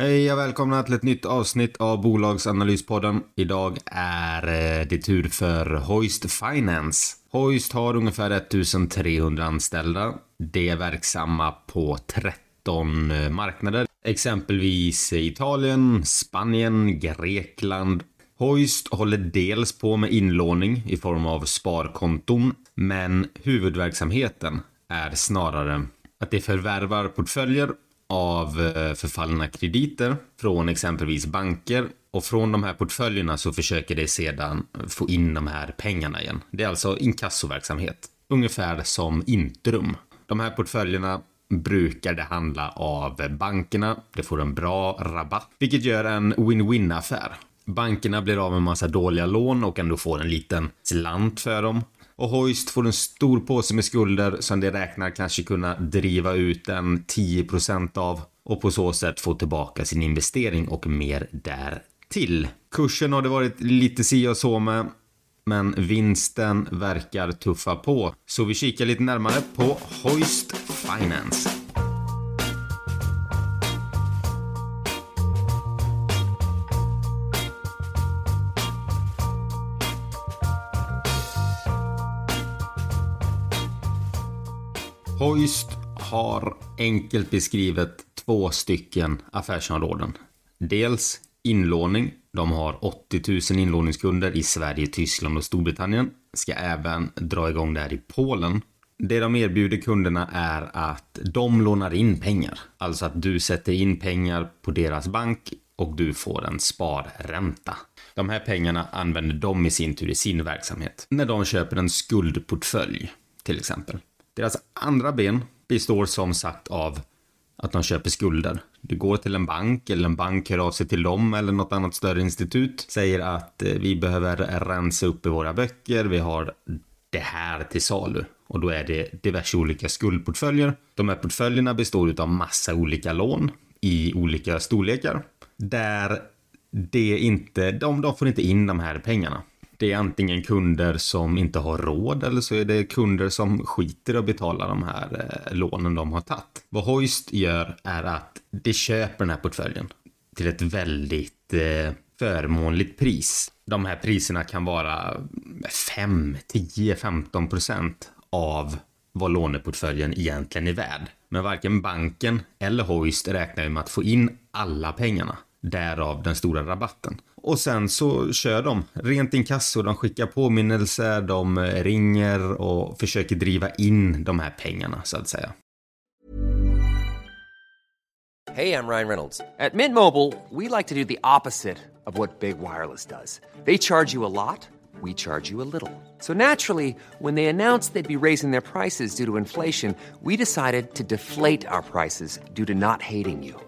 Hej och välkomna till ett nytt avsnitt av Bolagsanalyspodden. Idag är eh, det tur för Hoist Finance. Hoist har ungefär 1300 anställda. De är verksamma på 13 eh, marknader. Exempelvis Italien, Spanien, Grekland. Hoist håller dels på med inlåning i form av sparkonton, men huvudverksamheten är snarare att de förvärvar portföljer av eh, förfallna krediter från exempelvis banker och från de här portföljerna så försöker de sedan få in de här pengarna igen. Det är alltså inkassoverksamhet, ungefär som Intrum. De här portföljerna brukar det handla av bankerna. Det får en bra rabatt, vilket gör en win-win affär. Bankerna blir av med massa dåliga lån och ändå får en liten slant för dem. Och Hoist får en stor påse med skulder som de räknar kanske kunna driva ut en 10% av och på så sätt få tillbaka sin investering och mer därtill. Kursen har det varit lite si och så med men vinsten verkar tuffa på. Så vi kikar lite närmare på Hoist Finance. Hoist har enkelt beskrivet två stycken affärsområden. Dels inlåning. De har 80 000 inlåningskunder i Sverige, Tyskland och Storbritannien. Ska även dra igång det här i Polen. Det de erbjuder kunderna är att de lånar in pengar. Alltså att du sätter in pengar på deras bank och du får en sparränta. De här pengarna använder de i sin tur i sin verksamhet. När de köper en skuldportfölj, till exempel. Deras andra ben består som sagt av att de köper skulder. Du går till en bank eller en bank hör av sig till dem eller något annat större institut. Säger att eh, vi behöver rensa upp i våra böcker. Vi har det här till salu. Och då är det diverse olika skuldportföljer. De här portföljerna består av massa olika lån i olika storlekar. Där det inte, de, de får inte in de här pengarna. Det är antingen kunder som inte har råd eller så är det kunder som skiter att betala de här eh, lånen de har tagit. Vad Hoist gör är att det köper den här portföljen till ett väldigt eh, förmånligt pris. De här priserna kan vara 5, 10, 15 procent av vad låneportföljen egentligen är värd. Men varken banken eller Hoist räknar med att få in alla pengarna. Därav den stora rabatten. Och sen så kör de rent inkasso. De skickar påminnelser, de eh, ringer och försöker driva in de här pengarna så att säga. Hej, jag Ryan Reynolds. På Mint Mobile, we like to do the opposite of what Big Wireless does. They charge you a lot, we charge you a little. So naturally, when they announced they'd be raising their prices due to inflation, we decided to deflate our prices due to not hating you.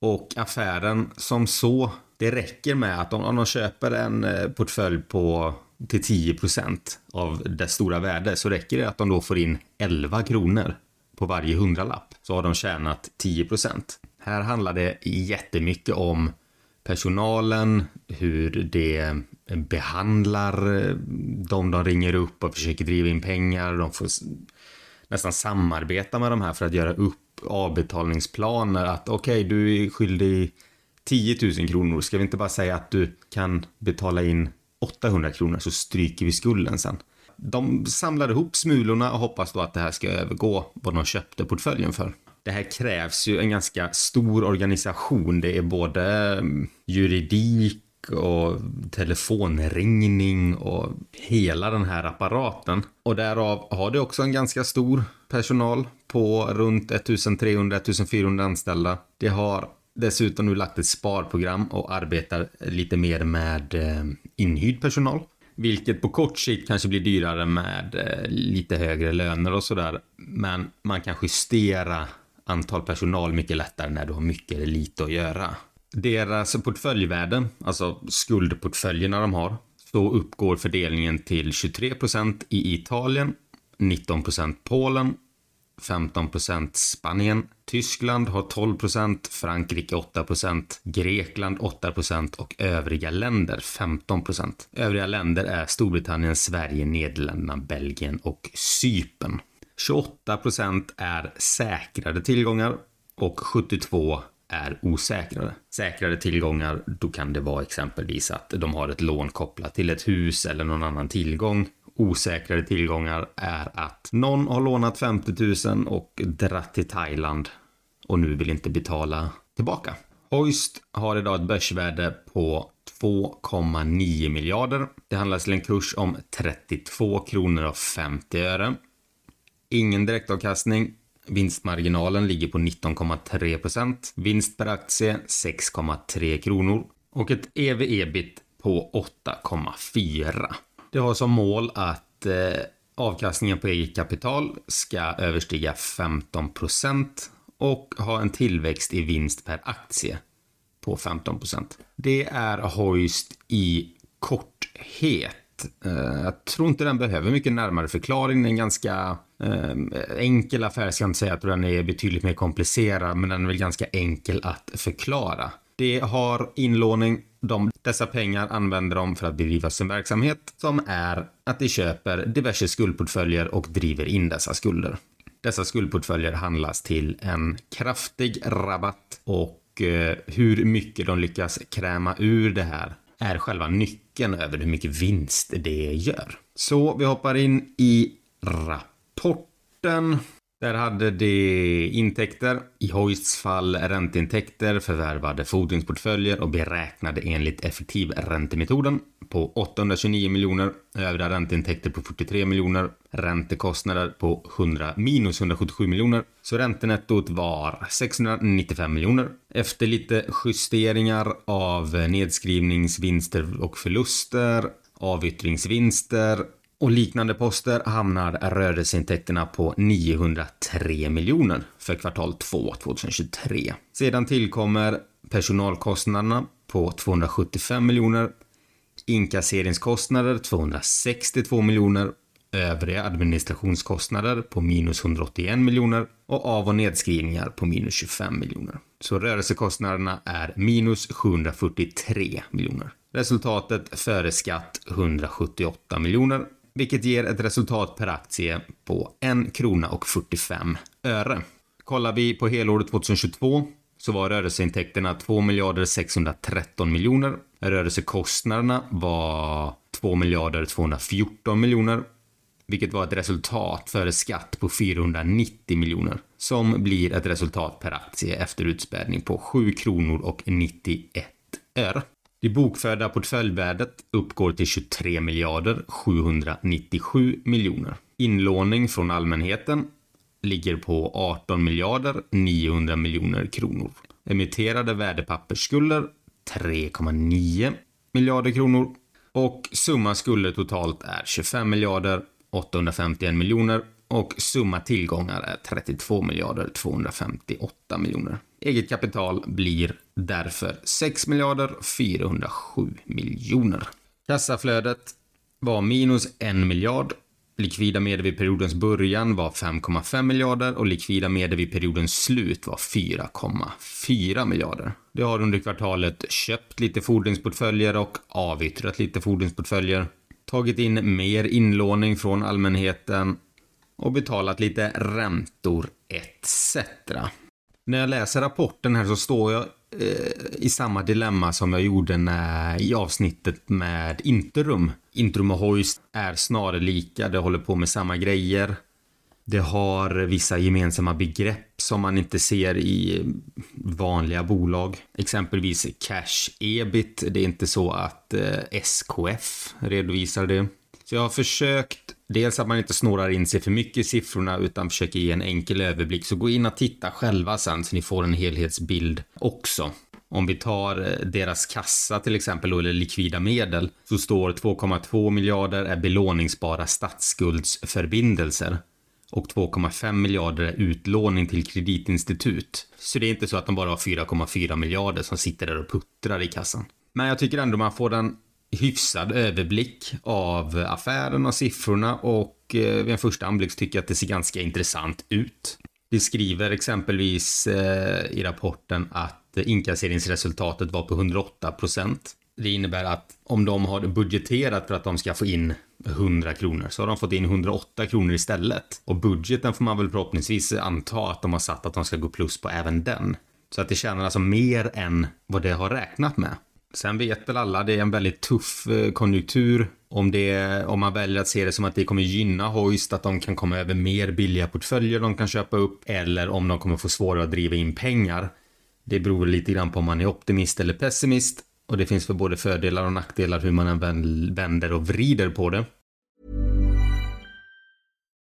Och affären som så, det räcker med att om, om de köper en eh, portfölj på till 10% av det stora värde så räcker det att de då får in 11 kronor på varje hundralapp. Så har de tjänat 10%. Här handlar det jättemycket om personalen, hur det eh, behandlar dem de de ringer upp och försöker driva in pengar. De får nästan samarbeta med de här för att göra upp avbetalningsplaner. Att okej, okay, du är skyldig 10 000 kronor. Ska vi inte bara säga att du kan betala in 800 kronor så stryker vi skulden sen. De samlar ihop smulorna och hoppas då att det här ska övergå vad de köpte portföljen för. Det här krävs ju en ganska stor organisation. Det är både mm, juridik och telefonringning och hela den här apparaten. Och därav har det också en ganska stor personal på runt 1300-1400 anställda. Det har dessutom nu lagt ett sparprogram och arbetar lite mer med eh, inhyrd personal. Vilket på kort sikt kanske blir dyrare med eh, lite högre löner och sådär. Men man kan justera antal personal mycket lättare när du har mycket eller lite att göra. Deras portföljvärden, alltså skuldportföljerna de har, så uppgår fördelningen till 23% i Italien, 19% Polen, 15% Spanien, Tyskland har 12%, Frankrike 8%, Grekland 8% och övriga länder 15%. Övriga länder är Storbritannien, Sverige, Nederländerna, Belgien och Cypern. 28% är säkrade tillgångar och 72 är osäkrare. Säkrare tillgångar, då kan det vara exempelvis att de har ett lån kopplat till ett hus eller någon annan tillgång. Osäkrare tillgångar är att någon har lånat 50 000 och dratt till Thailand och nu vill inte betala tillbaka. Hoist har idag ett börsvärde på 2,9 miljarder. Det handlas till en kurs om 32 kronor och 50 öre. Ingen direktavkastning. Vinstmarginalen ligger på 19,3% Vinst per aktie 6,3 kronor. Och ett EV-EBIT på 8,4. Det har som mål att eh, avkastningen på eget kapital ska överstiga 15% och ha en tillväxt i vinst per aktie på 15 Det är Hoist i korthet. Eh, jag tror inte den behöver mycket närmare förklaring. Den är ganska Ehm, enkel affär, ska jag inte säga. att den är betydligt mer komplicerad, men den är väl ganska enkel att förklara. Det har inlåning. De, dessa pengar använder de för att bedriva sin verksamhet som är att de köper diverse skuldportföljer och driver in dessa skulder. Dessa skuldportföljer handlas till en kraftig rabatt och eh, hur mycket de lyckas kräma ur det här är själva nyckeln över hur mycket vinst det gör. Så vi hoppar in i Porten. Där hade de intäkter, i Hoists fall ränteintäkter, förvärvade fordringsportföljer och beräknade enligt effektivräntemetoden på 829 miljoner, övriga ränteintäkter på 43 miljoner, räntekostnader på 100, minus 177 miljoner. Så räntenettot var 695 miljoner. Efter lite justeringar av nedskrivningsvinster och förluster, avyttringsvinster och liknande poster hamnar rörelseintäkterna på 903 miljoner för kvartal 2 2023. Sedan tillkommer personalkostnaderna på 275 miljoner, inkasseringskostnader 262 miljoner, övriga administrationskostnader på minus 181 miljoner och av och nedskrivningar på minus 25 miljoner. Så rörelsekostnaderna är minus 743 miljoner. Resultatet före skatt 178 miljoner vilket ger ett resultat per aktie på 1 krona och 45 öre. Kollar vi på helåret 2022 så var rörelseintäkterna 2 miljarder 613 miljoner. Rörelsekostnaderna var 2 miljarder 214 miljoner. Vilket var ett resultat före skatt på 490 miljoner. Som blir ett resultat per aktie efter utspädning på 7 kronor och 91 öre. Det bokförda portföljvärdet uppgår till 23 miljarder 797 miljoner. Inlåning från allmänheten ligger på 18 miljarder 900 miljoner kronor. Emitterade värdepappersskulder 3,9 miljarder kronor och summa skulder totalt är 25 miljarder 851 miljoner och summa tillgångar är 32 miljarder 258 miljoner. Eget kapital blir därför 6 miljarder 407 miljoner. Kassaflödet var minus 1 miljard. Likvida medel vid periodens början var 5,5 miljarder och likvida medel vid periodens slut var 4,4 miljarder. Det har under kvartalet köpt lite fordringsportföljer och avyttrat lite fordringsportföljer. Tagit in mer inlåning från allmänheten och betalat lite räntor etc. När jag läser rapporten här så står jag Eh, i samma dilemma som jag gjorde när, i avsnittet med Interum. Interum och Hoist är snarlika, det håller på med samma grejer. Det har vissa gemensamma begrepp som man inte ser i vanliga bolag. Exempelvis cash ebit. Det är inte så att eh, SKF redovisar det. Så jag har försökt dels att man inte snårar in sig för mycket i siffrorna utan försöker ge en enkel överblick. Så gå in och titta själva sen så ni får en helhetsbild också. Om vi tar eh, deras kassa till exempel, eller likvida medel, så står 2,2 miljarder är belåningsbara statsskuldsförbindelser och 2,5 miljarder är utlåning till kreditinstitut. Så det är inte så att de bara har 4,4 miljarder som sitter där och puttrar i kassan. Men jag tycker ändå man får den hyfsad överblick av affären och siffrorna och eh, vid en första anblick tycker jag att det ser ganska intressant ut. Det skriver exempelvis eh, i rapporten att inkasseringsresultatet var på 108 procent. Det innebär att om de har budgeterat för att de ska få in 100 kronor så har de fått in 108 kronor istället. Och budgeten får man väl förhoppningsvis anta att de har satt att de ska gå plus på även den. Så att det tjänar alltså mer än vad det har räknat med. Sen vet väl alla, det är en väldigt tuff eh, konjunktur. Om, det, om man väljer att se det som att det kommer gynna Hoist, att de kan komma över mer billiga portföljer de kan köpa upp, eller om de kommer få svårare att driva in pengar. Det beror lite grann på om man är optimist eller pessimist. Och det finns för både fördelar och nackdelar hur man än vänder och vrider på det.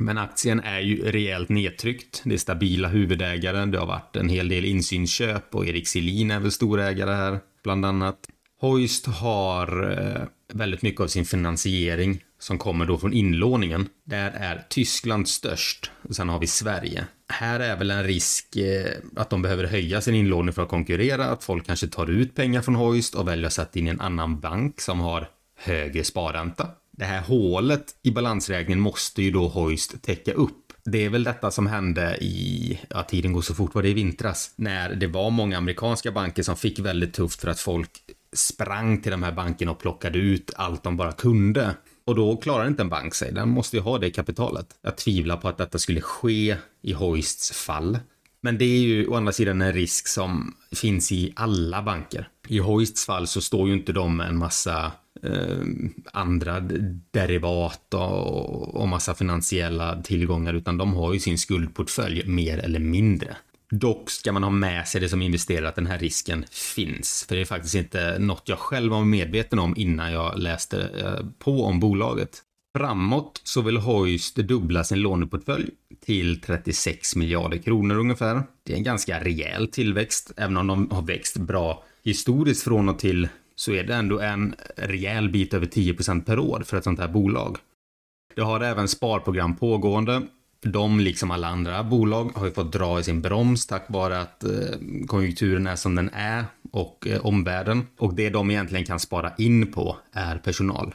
Men aktien är ju rejält nedtryckt. Det är stabila huvudägare. Det har varit en hel del insynsköp och Erik Selin är väl storägare här, bland annat. Hoist har eh, väldigt mycket av sin finansiering som kommer då från inlåningen. Där är Tyskland störst. och Sen har vi Sverige. Här är väl en risk eh, att de behöver höja sin inlåning för att konkurrera. Att folk kanske tar ut pengar från Hoist och väljer att sätta in i en annan bank som har högre sparränta. Det här hålet i balansräkningen måste ju då Hoist täcka upp. Det är väl detta som hände i, ja tiden går så fort, var det i vintras? När det var många amerikanska banker som fick väldigt tufft för att folk sprang till de här bankerna och plockade ut allt de bara kunde. Och då klarar inte en bank sig, den måste ju ha det kapitalet. Jag tvivlar på att detta skulle ske i Hoists fall. Men det är ju å andra sidan en risk som finns i alla banker. I Hoists fall så står ju inte de med en massa eh, andra derivat och, och massa finansiella tillgångar utan de har ju sin skuldportfölj mer eller mindre. Dock ska man ha med sig det som investerare att den här risken finns. För det är faktiskt inte något jag själv var medveten om innan jag läste eh, på om bolaget. Framåt så vill Hoist dubbla sin låneportfölj till 36 miljarder kronor ungefär. Det är en ganska rejäl tillväxt, även om de har växt bra historiskt från och till så är det ändå en rejäl bit över 10% per år för ett sånt här bolag. Det har även sparprogram pågående. De, liksom alla andra bolag, har ju fått dra i sin broms tack vare att eh, konjunkturen är som den är och eh, omvärlden. Och det de egentligen kan spara in på är personal.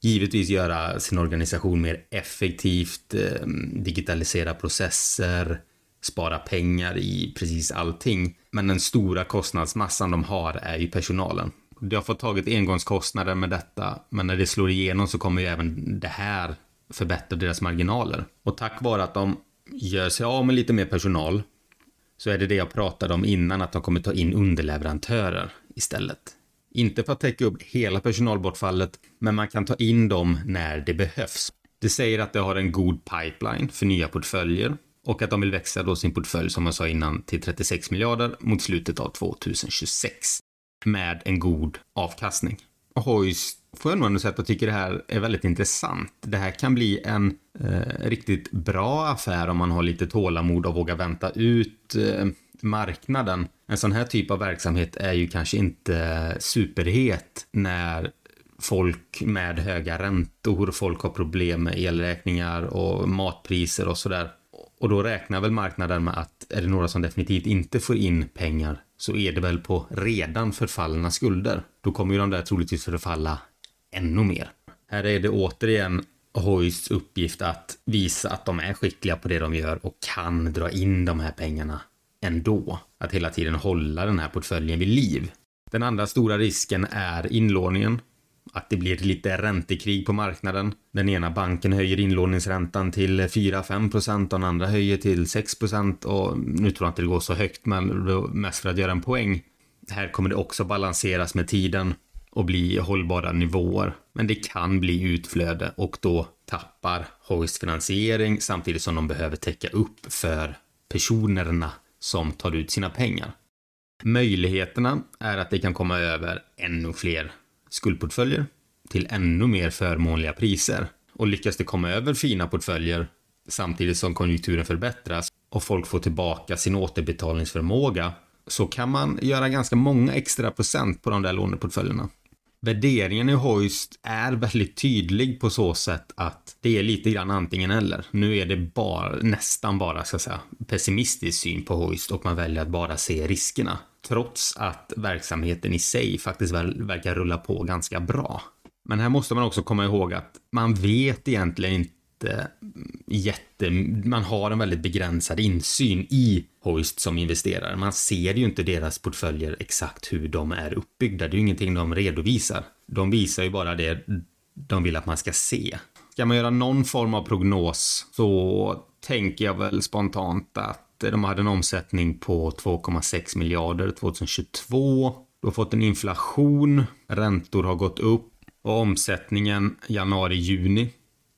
givetvis göra sin organisation mer effektivt, eh, digitalisera processer, spara pengar i precis allting. Men den stora kostnadsmassan de har är ju personalen. De har fått tagit engångskostnader med detta, men när det slår igenom så kommer ju även det här förbättra deras marginaler. Och tack vare att de gör sig av med lite mer personal så är det det jag pratade om innan, att de kommer ta in underleverantörer istället. Inte för att täcka upp hela personalbortfallet, men man kan ta in dem när det behövs. Det säger att de har en god pipeline för nya portföljer och att de vill växa då sin portfölj, som jag sa innan, till 36 miljarder mot slutet av 2026 med en god avkastning. Och Hoist får jag nog ändå säga att jag tycker det här är väldigt intressant. Det här kan bli en eh, riktigt bra affär om man har lite tålamod och vågar vänta ut eh, marknaden. En sån här typ av verksamhet är ju kanske inte superhet när folk med höga räntor, folk har problem med elräkningar och matpriser och sådär. Och då räknar väl marknaden med att är det några som definitivt inte får in pengar så är det väl på redan förfallna skulder. Då kommer ju de där troligtvis förfalla ännu mer. Här är det återigen Hoists uppgift att visa att de är skickliga på det de gör och kan dra in de här pengarna ändå. Att hela tiden hålla den här portföljen vid liv. Den andra stora risken är inlåningen. Att det blir lite räntekrig på marknaden. Den ena banken höjer inlåningsräntan till 4-5% och den andra höjer till 6% och nu tror jag inte det går så högt men mest för att göra en poäng. Här kommer det också balanseras med tiden och bli hållbara nivåer. Men det kan bli utflöde och då tappar Hoist finansiering samtidigt som de behöver täcka upp för personerna som tar ut sina pengar. Möjligheterna är att det kan komma över ännu fler skuldportföljer till ännu mer förmånliga priser. Och lyckas det komma över fina portföljer samtidigt som konjunkturen förbättras och folk får tillbaka sin återbetalningsförmåga så kan man göra ganska många extra procent på de där låneportföljerna. Värderingen i Hoist är väldigt tydlig på så sätt att det är lite grann antingen eller. Nu är det bara, nästan bara, ska säga, pessimistisk syn på Hoist och man väljer att bara se riskerna. Trots att verksamheten i sig faktiskt verkar rulla på ganska bra. Men här måste man också komma ihåg att man vet egentligen inte jätte, man har en väldigt begränsad insyn i Hoist som investerare. Man ser ju inte deras portföljer exakt hur de är uppbyggda. Det är ju ingenting de redovisar. De visar ju bara det de vill att man ska se. Ska man göra någon form av prognos så tänker jag väl spontant att de hade en omsättning på 2,6 miljarder 2022. Du har fått en inflation, räntor har gått upp och omsättningen januari-juni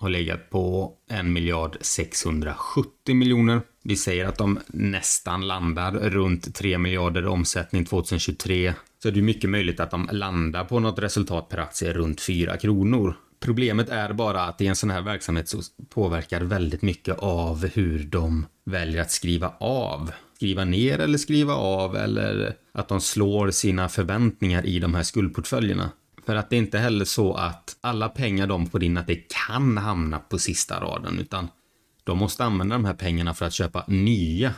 har legat på 1 miljard 670 miljoner. Vi säger att de nästan landar runt 3 miljarder omsättning 2023. Så det är mycket möjligt att de landar på något resultat per aktie runt 4 kronor. Problemet är bara att i en sån här verksamhet så påverkar väldigt mycket av hur de väljer att skriva av. Skriva ner eller skriva av eller att de slår sina förväntningar i de här skuldportföljerna. För att det är inte heller så att alla pengar de får in att det kan hamna på sista raden utan de måste använda de här pengarna för att köpa nya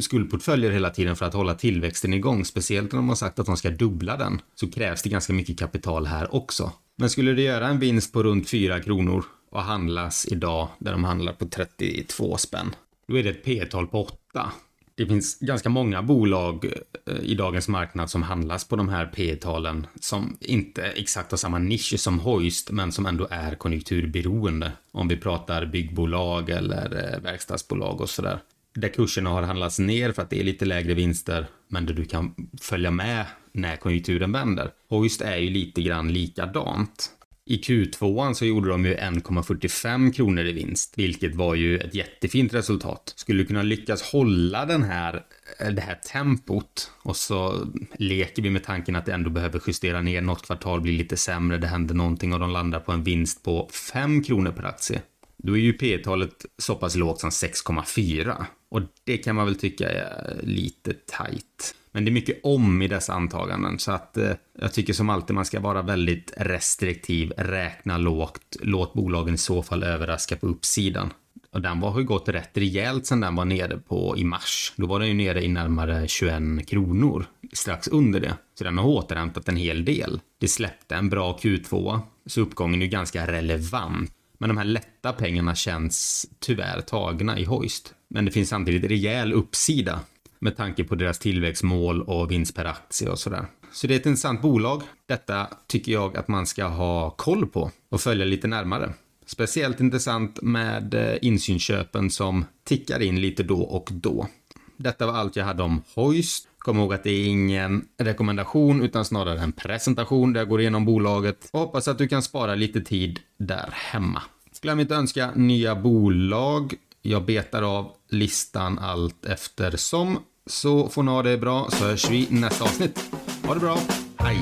skuldportföljer hela tiden för att hålla tillväxten igång. Speciellt när de har sagt att de ska dubbla den så krävs det ganska mycket kapital här också. Men skulle det göra en vinst på runt 4 kronor och handlas idag där de handlar på 32 spänn, då är det ett P-tal på 8 det finns ganska många bolag eh, i dagens marknad som handlas på de här P talen som inte exakt har samma nisch som Hoist men som ändå är konjunkturberoende. Om vi pratar byggbolag eller eh, verkstadsbolag och sådär. Där kurserna har handlats ner för att det är lite lägre vinster men där du kan följa med när konjunkturen vänder. Hoist är ju lite grann likadant. I Q2 så gjorde de ju 1,45 kronor i vinst, vilket var ju ett jättefint resultat. Skulle kunna lyckas hålla den här, eh, det här tempot och så leker vi med tanken att det ändå behöver justera ner något kvartal, blir lite sämre, det händer någonting och de landar på en vinst på 5 kronor per aktie. Då är ju P talet så pass lågt som 6,4 och det kan man väl tycka är lite tajt. Men det är mycket om i dessa antaganden så att eh, jag tycker som alltid man ska vara väldigt restriktiv, räkna lågt, låt bolagen i så fall överraska på uppsidan. Och den var, har ju gått rätt rejält sen den var nere på i mars. Då var den ju nere i närmare 21 kronor, strax under det. Så den har återhämtat en hel del. Det släppte en bra Q2, så uppgången är ju ganska relevant. Men de här lätta pengarna känns tyvärr tagna i Hoist. Men det finns samtidigt rejäl uppsida med tanke på deras tillväxtmål och vinst per aktie och sådär. Så det är ett intressant bolag. Detta tycker jag att man ska ha koll på och följa lite närmare. Speciellt intressant med eh, insynsköpen som tickar in lite då och då. Detta var allt jag hade om Hoist. Kom ihåg att det är ingen rekommendation utan snarare en presentation där jag går igenom bolaget och hoppas att du kan spara lite tid där hemma. Glöm inte att önska nya bolag. Jag betar av listan allt eftersom. Så får ni ha det bra så hörs vi nästa avsnitt. Ha det bra. Hej!